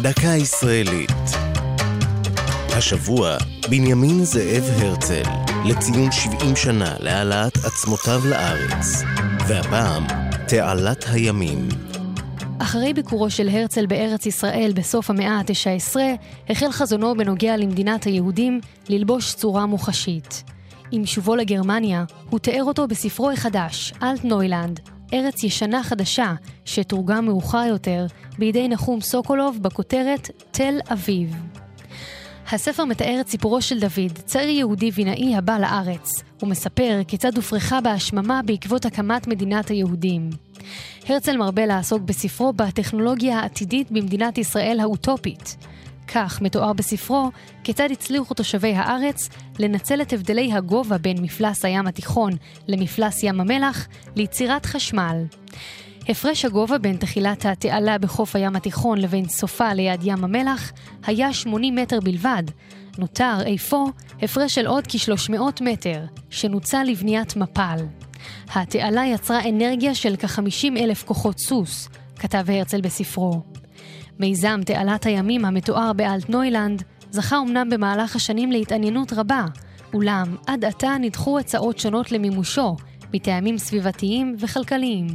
דקה ישראלית. השבוע, בנימין זאב הרצל, לציון 70 שנה להעלאת עצמותיו לארץ. והפעם, תעלת הימים. אחרי ביקורו של הרצל בארץ ישראל בסוף המאה ה-19, החל חזונו בנוגע למדינת היהודים ללבוש צורה מוחשית. עם שובו לגרמניה, הוא תיאר אותו בספרו החדש, אלטנוילנד, ארץ ישנה חדשה, שתורגם מאוחר יותר בידי נחום סוקולוב בכותרת תל אביב. הספר מתאר את סיפורו של דוד, צעיר יהודי וינאי הבא לארץ. הוא מספר כיצד הופרחה בהשממה בעקבות הקמת מדינת היהודים. הרצל מרבה לעסוק בספרו בטכנולוגיה העתידית במדינת ישראל האוטופית. כך מתואר בספרו כיצד הצליחו תושבי הארץ לנצל את הבדלי הגובה בין מפלס הים התיכון למפלס ים המלח ליצירת חשמל. הפרש הגובה בין תחילת התעלה בחוף הים התיכון לבין סופה ליד ים המלח היה 80 מטר בלבד. נותר אפוא הפרש של עוד כ-300 מטר, שנוצל לבניית מפל. התעלה יצרה אנרגיה של כ-50 אלף כוחות סוס, כתב הרצל בספרו. מיזם תעלת הימים המתואר באלטנוילנד זכה אמנם במהלך השנים להתעניינות רבה, אולם עד עתה נדחו הצעות שונות למימושו, מטעמים סביבתיים וכלכליים.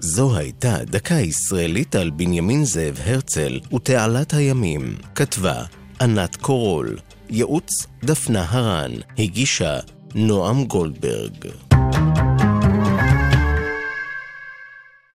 זו הייתה דקה ישראלית על בנימין זאב הרצל ותעלת הימים. כתבה ענת קורול, ייעוץ דפנה הרן, הגישה נועם גולדברג.